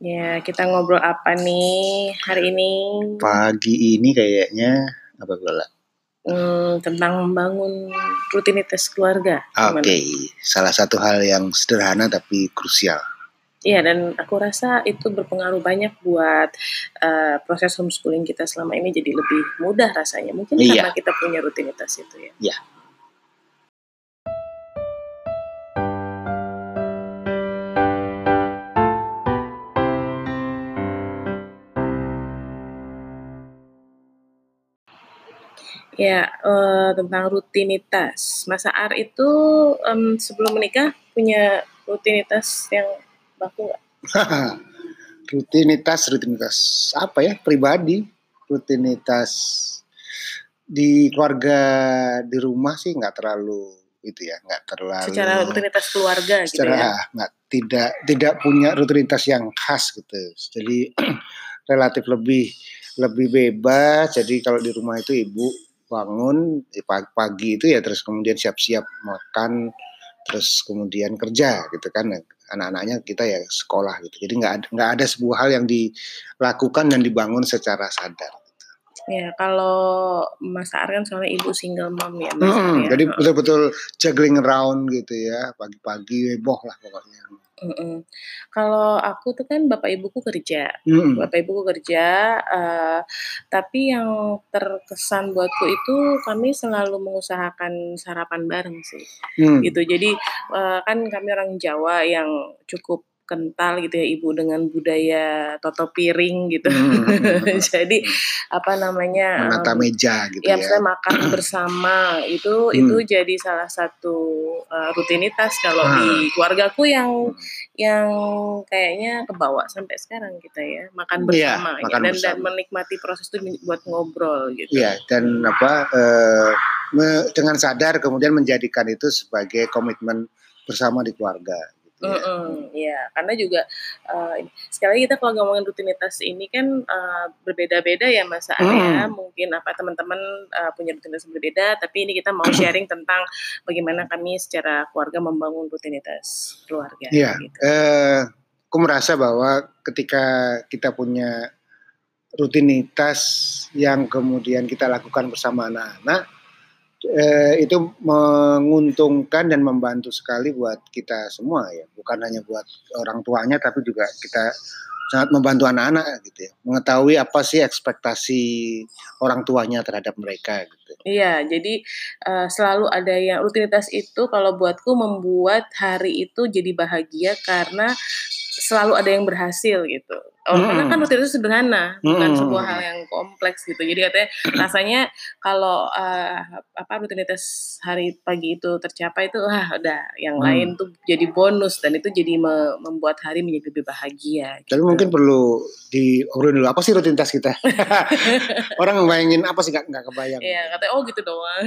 Ya, kita ngobrol apa nih hari ini? Pagi ini kayaknya apa Lola? Hmm, tentang membangun rutinitas keluarga. Oke, Gimana? salah satu hal yang sederhana tapi krusial. Iya, dan aku rasa itu berpengaruh banyak buat eh, proses homeschooling kita selama ini jadi lebih mudah rasanya. Mungkin Iya. karena kita punya rutinitas itu ya. Ya. Ya, eh, tentang rutinitas. Mas Ar itu em, sebelum menikah punya rutinitas yang baku nggak? rutinitas, rutinitas apa ya? Pribadi, rutinitas di keluarga di rumah sih nggak terlalu itu ya, nggak terlalu. Secara rutinitas keluarga gitu secara ya. nggak tidak tidak punya rutinitas yang khas gitu. Jadi relatif lebih lebih bebas. Jadi kalau di rumah itu ibu bangun pagi, itu ya terus kemudian siap-siap makan terus kemudian kerja gitu kan. Anak-anaknya kita ya sekolah gitu. Jadi nggak ada nggak ada sebuah hal yang dilakukan dan dibangun secara sadar Ya, kalau Mas Ar kan soalnya ibu single mom ya, Mas Mm-mm, ya. jadi betul-betul juggling around gitu ya pagi-pagi heboh lah pokoknya Mm-mm. Kalau aku tuh kan bapak ibuku kerja, Mm-mm. bapak ibuku kerja, eh, tapi yang terkesan buatku itu kami selalu mengusahakan sarapan bareng sih, Hmm. gitu. Jadi eh, kan kami orang Jawa yang cukup kental gitu ya ibu dengan budaya toto piring gitu. Hmm. Jadi apa namanya? menata meja gitu ya ya misalnya makan bersama itu itu jadi salah satu uh, rutinitas kalau Ah. di keluargaku yang Hmm. yang kayaknya kebawa sampai sekarang kita ya makan Iya, bersama ya. makan dan dan bersama. menikmati proses itu buat ngobrol gitu. Iya, dan apa eh, me- dengan sadar kemudian menjadikan itu sebagai komitmen bersama di keluarga. Ya. Mm-mm, ya, karena juga uh, sekali lagi kita kalau ngomongin rutinitas ini kan uh, berbeda-beda ya Mas ya. Mm. Mungkin apa teman-teman uh, punya rutinitas berbeda, tapi ini kita mau sharing tentang bagaimana kami secara keluarga membangun rutinitas keluarga. Iya, gitu. eh, aku merasa bahwa ketika kita punya rutinitas yang kemudian kita lakukan bersama anak-anak, eh, itu menguntungkan dan membantu sekali buat kita semua ya, bukan hanya buat orang tuanya, tapi juga kita sangat membantu anak-anak gitu ya, mengetahui apa sih ekspektasi orang tuanya terhadap mereka gitu. Iya, jadi uh, selalu ada yang rutinitas itu kalau buatku membuat hari itu jadi bahagia karena selalu ada yang berhasil gitu. Oh, karena Mm. kan rutinitas sederhana, bukan Mm. sebuah hal yang kompleks gitu. Jadi katanya rasanya kalau uh, apa rutinitas hari pagi itu tercapai itu wah udah yang Hmm. lain tuh jadi bonus dan itu jadi me- membuat hari menjadi lebih bahagia. Tapi gitu. mungkin perlu diobrolin dulu apa sih rutinitas kita? Orang bayangin apa sih nggak nggak kebayang. Iya, katanya oh gitu doang.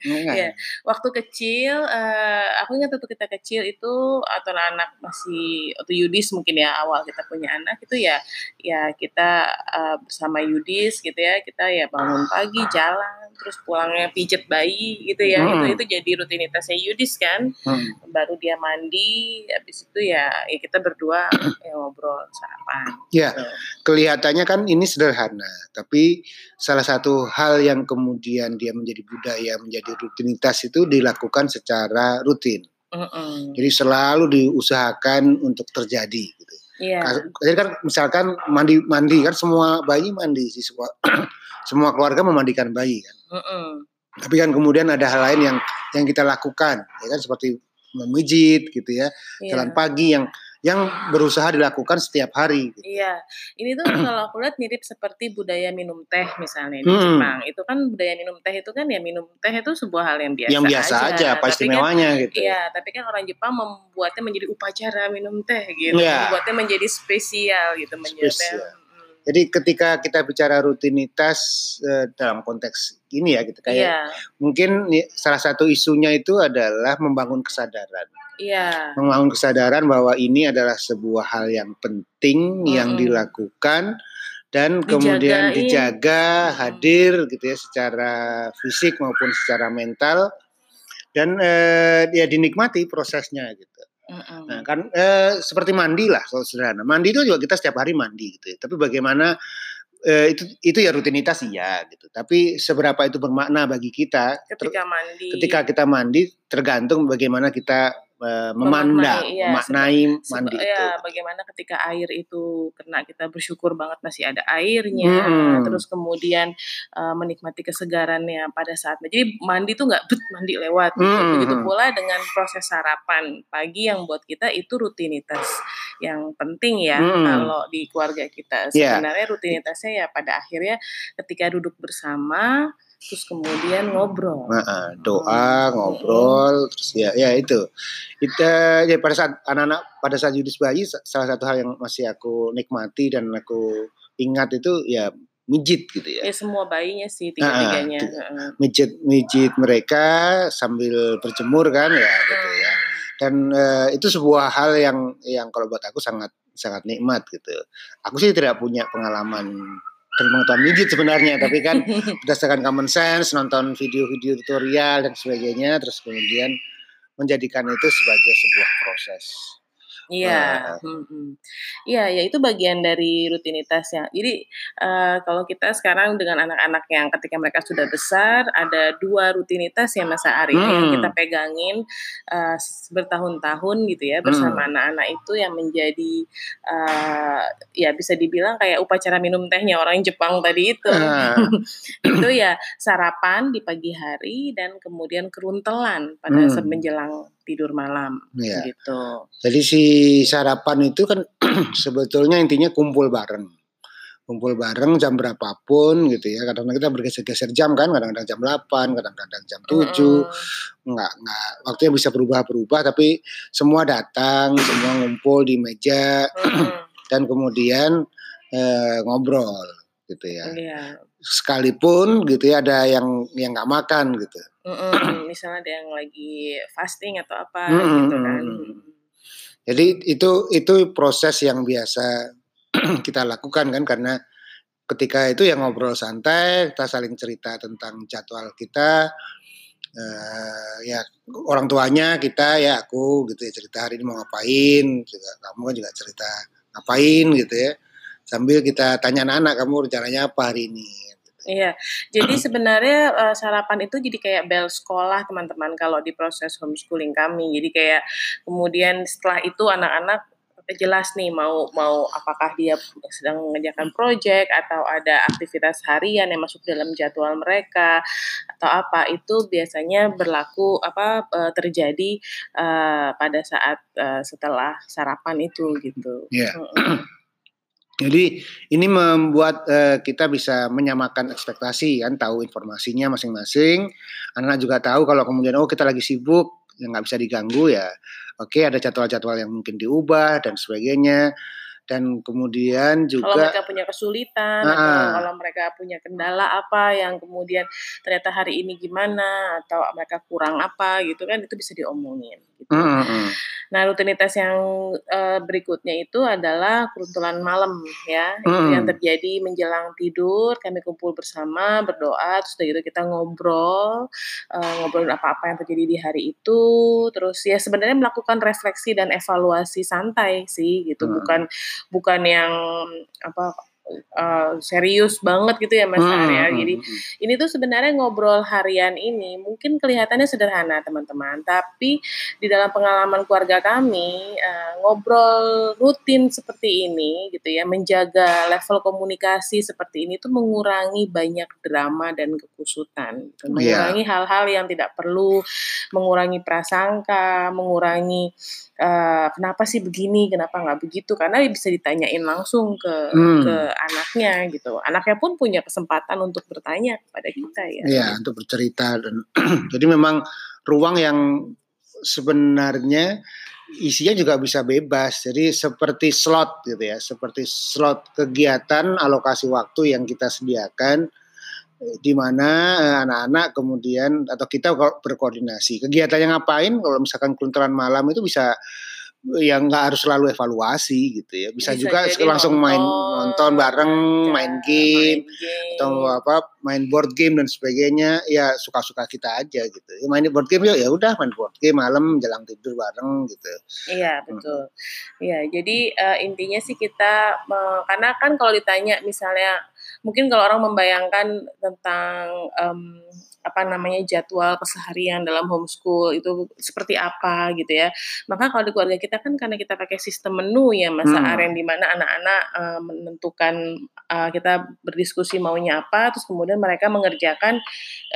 Enggak. Iya. waktu kecil eh, aku ingat waktu kita kecil itu atau anak masih atau Yudis mungkin ya awal kita punya anak itu ya ya kita eh, bersama Yudis gitu ya kita ya bangun pagi jalan terus pulangnya pijet bayi gitu ya Hmm. itu itu jadi rutinitasnya Yudis kan Hmm. baru dia mandi habis itu ya, ya kita berdua ya ngobrol sarapan Ya, gitu. kelihatannya kan ini sederhana, tapi salah satu hal yang kemudian dia menjadi budaya, menjadi rutinitas itu dilakukan secara rutin. Mm-mm. Jadi selalu diusahakan untuk terjadi. Iya. Jadi kan misalkan mandi mandi kan semua bayi mandi sih semua semua keluarga memandikan bayi kan. Mm-mm. Tapi kan kemudian ada hal lain yang yang kita lakukan, ya kan seperti memijit gitu ya, Iya. jalan pagi yang yang berusaha dilakukan setiap hari. Gitu. Iya, ini tuh kalau aku lihat mirip seperti budaya minum teh misalnya di Hmm. Jepang. Itu kan budaya minum teh itu kan ya minum teh itu sebuah hal yang biasa, yang biasa aja, apa Tapi kan, gitu. iya, tapi kan orang Jepang membuatnya menjadi upacara minum teh gitu, Iya. membuatnya menjadi spesial gitu, menjadi Spesial. Mm. Jadi ketika kita bicara rutinitas eh, dalam konteks ini ya gitu kayak Iya, mungkin salah satu isunya itu adalah membangun kesadaran. Iya, Membangun kesadaran bahwa ini adalah sebuah hal yang penting yang Mm-mm. dilakukan dan kemudian Dijagain. dijaga Mm. hadir gitu ya secara fisik maupun secara mental dan eh, ya dinikmati prosesnya gitu. Mm-hmm. Nah, kan eh, seperti mandi lah, kalau sederhana. Mandi itu juga kita setiap hari mandi gitu ya. Tapi bagaimana eh, itu itu ya rutinitas iya gitu. Tapi seberapa itu bermakna bagi kita ketika mandi. Ketika kita mandi tergantung bagaimana kita uh, memandang, iya, memaknai mandi itu. Ya, bagaimana ketika air itu kena kita bersyukur banget masih ada airnya, hmm. terus kemudian uh, menikmati kesegarannya pada saat jadi mandi tuh nggak bet mandi lewat. Gitu. Hmm. Begitu pula dengan proses sarapan pagi yang buat kita itu rutinitas yang penting ya hmm. kalau di keluarga kita iya. sebenarnya yeah. rutinitasnya ya pada akhirnya ketika duduk bersama terus kemudian ngobrol. Nah, doa, hmm. ngobrol, terus ya ya itu. Itu ya pada saat anak-anak pada saat Yudis bayi salah satu hal yang masih aku nikmati dan aku ingat itu ya mijit gitu ya. Ya semua bayinya sih tiga-tiganya. Nah, mijit mijit mereka sambil berjemur kan ya gitu ya. Dan uh, itu sebuah hal yang yang kalau buat aku sangat sangat nikmat gitu. Aku sih tidak punya pengalaman dan pengetahuan mijit sebenarnya tapi kan berdasarkan common sense nonton video-video tutorial dan sebagainya terus kemudian menjadikan itu sebagai sebuah proses Iya, iya, ya itu bagian dari rutinitas ya. Jadi uh, kalau kita sekarang dengan anak-anak yang ketika mereka sudah besar, ada dua rutinitas ya Mas Ari hmm. yang kita pegangin uh, bertahun-tahun gitu ya bersama anak-anak itu yang menjadi uh, ya bisa dibilang kayak upacara minum tehnya orang Jepang tadi itu. Uh. itu ya sarapan di pagi hari dan kemudian keruntelan pada hmm. menjelang tidur malam ya. gitu. Jadi si sarapan itu kan sebetulnya intinya kumpul bareng. Kumpul bareng jam berapapun gitu ya. Kadang-kadang kita bergeser-geser jam kan, kadang-kadang jam 8, kadang-kadang jam 7. Mm. Enggak enggak waktunya bisa berubah-berubah tapi semua datang, semua ngumpul di meja mm. dan kemudian eh, ngobrol gitu ya. Yeah. Sekalipun gitu ya ada yang yang nggak makan gitu misalnya ada yang lagi fasting atau apa gitu kan. Jadi itu itu proses yang biasa kita lakukan kan karena ketika itu yang ngobrol santai, kita saling cerita tentang jadwal kita. Uh, ya orang tuanya kita ya aku gitu ya cerita hari ini mau ngapain juga kamu kan juga cerita ngapain gitu ya sambil kita tanya anak-anak kamu rencananya apa hari ini Iya, jadi sebenarnya uh, sarapan itu jadi kayak bel sekolah teman-teman kalau di proses homeschooling kami. Jadi kayak kemudian setelah itu anak-anak jelas nih mau mau apakah dia sedang mengerjakan proyek atau ada aktivitas harian yang masuk dalam jadwal mereka atau apa itu biasanya berlaku apa uh, terjadi uh, pada saat uh, setelah sarapan itu gitu. Yeah. Jadi ini membuat uh, kita bisa menyamakan ekspektasi kan, tahu informasinya masing-masing. Anak-anak juga tahu kalau kemudian oh kita lagi sibuk, yang nggak bisa diganggu ya. Oke ada jadwal-jadwal yang mungkin diubah dan sebagainya dan kemudian juga kalau mereka punya kesulitan uh, atau kalau mereka punya kendala apa yang kemudian ternyata hari ini gimana atau mereka kurang apa gitu kan itu bisa diomongin gitu. Uh, uh, Nah rutinitas yang uh, berikutnya itu adalah keruntulan malam ya. Uh, itu yang terjadi menjelang tidur kami kumpul bersama berdoa terus dari itu kita ngobrol uh, ngobrolin apa-apa yang terjadi di hari itu. Terus ya sebenarnya melakukan refleksi dan evaluasi santai sih gitu. Uh, bukan bukan yang apa uh, serius banget gitu ya Mas hmm, Arya. Hmm, Jadi hmm. ini tuh sebenarnya ngobrol harian ini mungkin kelihatannya sederhana teman-teman, tapi di dalam pengalaman keluarga kami uh, ngobrol rutin seperti ini gitu ya, menjaga level komunikasi seperti ini tuh mengurangi banyak drama dan kekusutan, gitu. Iya. mengurangi hal-hal yang tidak perlu, mengurangi prasangka, mengurangi uh, kenapa sih begini, kenapa nggak begitu? Karena bisa ditanyain langsung ke hmm. ke anaknya gitu. Anaknya pun punya kesempatan untuk bertanya kepada kita ya. Iya, untuk bercerita dan jadi memang ruang yang sebenarnya isinya juga bisa bebas. Jadi seperti slot gitu ya, seperti slot kegiatan alokasi waktu yang kita sediakan di mana eh, anak-anak kemudian atau kita berkoordinasi. Kegiatannya ngapain? Kalau misalkan kelunturan malam itu bisa yang nggak harus selalu evaluasi gitu ya. Bisa, bisa juga langsung nonton, main nonton bareng main game, main game atau apa main board game dan sebagainya ya suka-suka kita aja gitu. Ya main board game ya udah main board game malam jelang tidur bareng gitu. Iya betul. Hmm. iya jadi uh, intinya sih kita uh, karena kan kalau ditanya misalnya mungkin kalau orang membayangkan tentang um, apa namanya jadwal keseharian dalam homeschool itu seperti apa gitu ya. Maka kalau di keluarga kita kan karena kita pakai sistem menu ya masa hmm. aren di mana anak-anak uh, menentukan uh, kita berdiskusi maunya apa terus kemudian mereka mengerjakan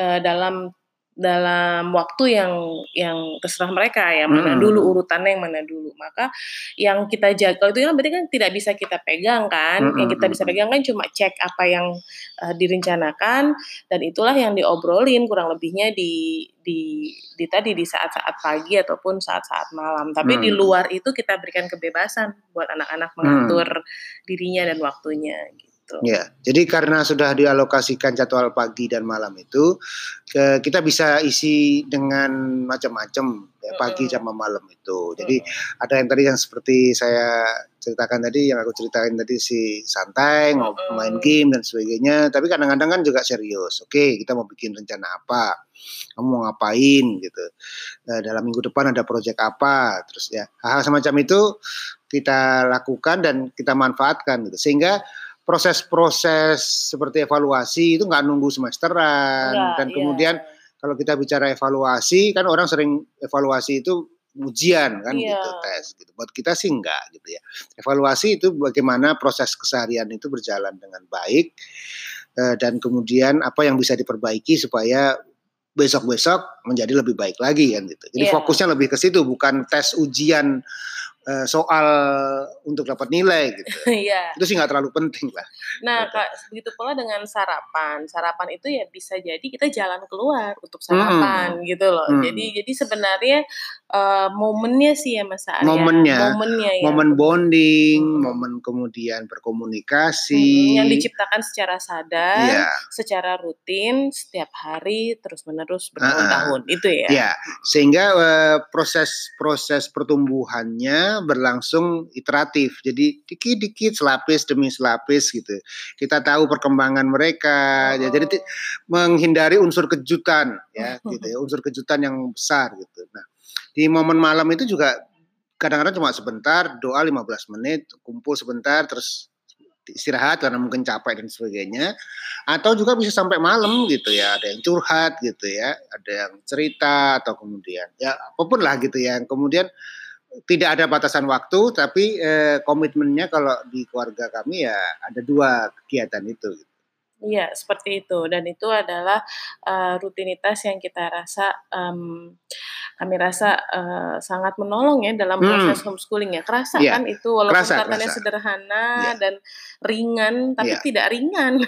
uh, dalam dalam waktu yang yang terserah mereka ya mana hmm. dulu urutannya yang mana dulu maka yang kita jaga itu kan berarti kan tidak bisa kita pegang kan hmm. yang kita bisa pegang kan cuma cek apa yang uh, direncanakan dan itulah yang diobrolin kurang lebihnya di di di tadi di saat-saat pagi ataupun saat-saat malam tapi hmm. di luar itu kita berikan kebebasan buat anak-anak mengatur hmm. dirinya dan waktunya gitu gitu. Ya, jadi karena sudah dialokasikan jadwal pagi dan malam itu, ke, kita bisa isi dengan macam-macam ya, pagi sama malam itu. Jadi uh. ada yang tadi yang seperti saya ceritakan tadi, yang aku ceritain tadi si santai, uh. main game dan sebagainya. Tapi kadang-kadang kan juga serius. Oke, kita mau bikin rencana apa? Kamu mau ngapain gitu? Nah, dalam minggu depan ada proyek apa? Terus ya hal-hal semacam itu kita lakukan dan kita manfaatkan gitu. Sehingga proses-proses seperti evaluasi itu nggak nunggu semesteran Enggak, dan iya. kemudian kalau kita bicara evaluasi kan orang sering evaluasi itu ujian kan iya. gitu tes gitu buat kita sih enggak gitu ya evaluasi itu bagaimana proses keseharian itu berjalan dengan baik eh, dan kemudian apa yang bisa diperbaiki supaya besok-besok menjadi lebih baik lagi kan gitu jadi yeah. fokusnya lebih ke situ bukan tes ujian Eh, soal untuk dapat nilai gitu. Iya. Itu sih nggak terlalu penting lah. Nah, gitu. kak, begitu pula dengan sarapan. Sarapan itu ya bisa jadi kita jalan keluar untuk sarapan hmm. gitu loh. Hmm. Jadi jadi sebenarnya uh, momennya sih ya Mas Arya. Momennya. Momennya ya. Momen bonding, hmm. momen kemudian berkomunikasi. Hmm, yang diciptakan secara sadar, yeah. secara rutin setiap hari terus menerus bertahun-tahun uh, itu ya. Iya. Sehingga uh, proses proses pertumbuhannya berlangsung iteratif. Jadi dikit-dikit selapis demi selapis gitu. Kita tahu perkembangan mereka. Oh. Ya, jadi menghindari unsur kejutan ya gitu ya, unsur kejutan yang besar gitu. Nah, di momen malam itu juga kadang-kadang cuma sebentar, doa 15 menit, kumpul sebentar terus istirahat karena mungkin capek dan sebagainya atau juga bisa sampai malam gitu ya ada yang curhat gitu ya ada yang cerita atau kemudian ya apa pun lah gitu ya kemudian tidak ada batasan waktu, tapi eh, komitmennya kalau di keluarga kami ya ada dua kegiatan itu. Iya, seperti itu. Dan itu adalah uh, rutinitas yang kita rasa um, kami rasa uh, sangat menolong ya dalam hmm. proses homeschooling ya. Kerasa yeah. kan itu walaupun kerasa, katanya kerasa. sederhana yeah. dan ringan, tapi yeah. tidak ringan.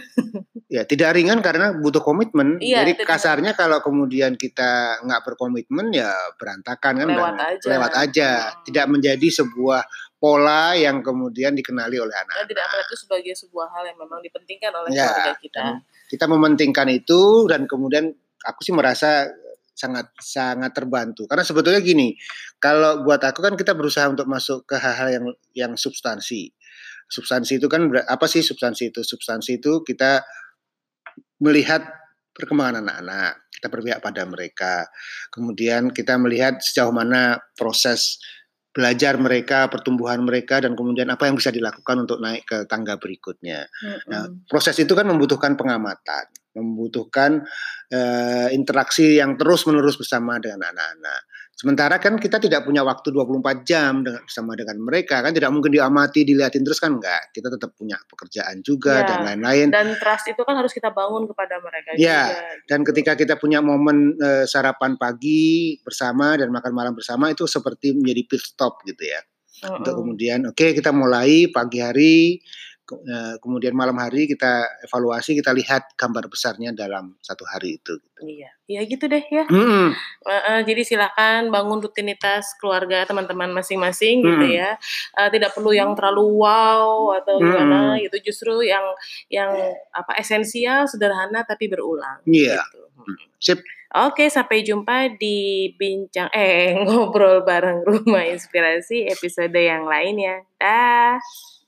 Ya, tidak ringan karena butuh komitmen. Iya, Jadi kasarnya kalau kemudian kita nggak berkomitmen ya berantakan kan lewat dan aja. lewat aja. Hmm. Tidak menjadi sebuah pola yang kemudian dikenali oleh anak. Dan tidak melihat itu sebagai sebuah hal yang memang dipentingkan oleh ya, keluarga kita. Kita mementingkan itu dan kemudian aku sih merasa sangat sangat terbantu karena sebetulnya gini kalau buat aku kan kita berusaha untuk masuk ke hal-hal yang yang substansi substansi itu kan apa sih substansi itu substansi itu kita melihat perkembangan anak-anak, kita berpihak pada mereka. Kemudian kita melihat sejauh mana proses belajar mereka, pertumbuhan mereka, dan kemudian apa yang bisa dilakukan untuk naik ke tangga berikutnya. Mm-hmm. Nah, proses itu kan membutuhkan pengamatan, membutuhkan uh, interaksi yang terus-menerus bersama dengan anak-anak. Sementara kan kita tidak punya waktu 24 jam dengan bersama dengan mereka kan tidak mungkin diamati dilihatin terus kan enggak. Kita tetap punya pekerjaan juga ya, dan lain-lain. Dan trust itu kan harus kita bangun kepada mereka ya, juga. dan ketika kita punya momen uh, sarapan pagi bersama dan makan malam bersama itu seperti menjadi pit stop gitu ya. Uh -uh. Untuk kemudian oke okay, kita mulai pagi hari kemudian malam hari kita evaluasi kita lihat gambar besarnya dalam satu hari itu. Gitu. Iya, ya gitu deh ya. Mm uh, uh, jadi silakan bangun rutinitas keluarga teman-teman masing-masing mm gitu ya. Uh, tidak perlu yang terlalu wow atau mm gimana gitu. Justru yang yang apa esensial, sederhana tapi berulang. Iya. Gitu. Sip. Oke, sampai jumpa di bincang eh ngobrol bareng Rumah Inspirasi episode yang lain ya. Dah.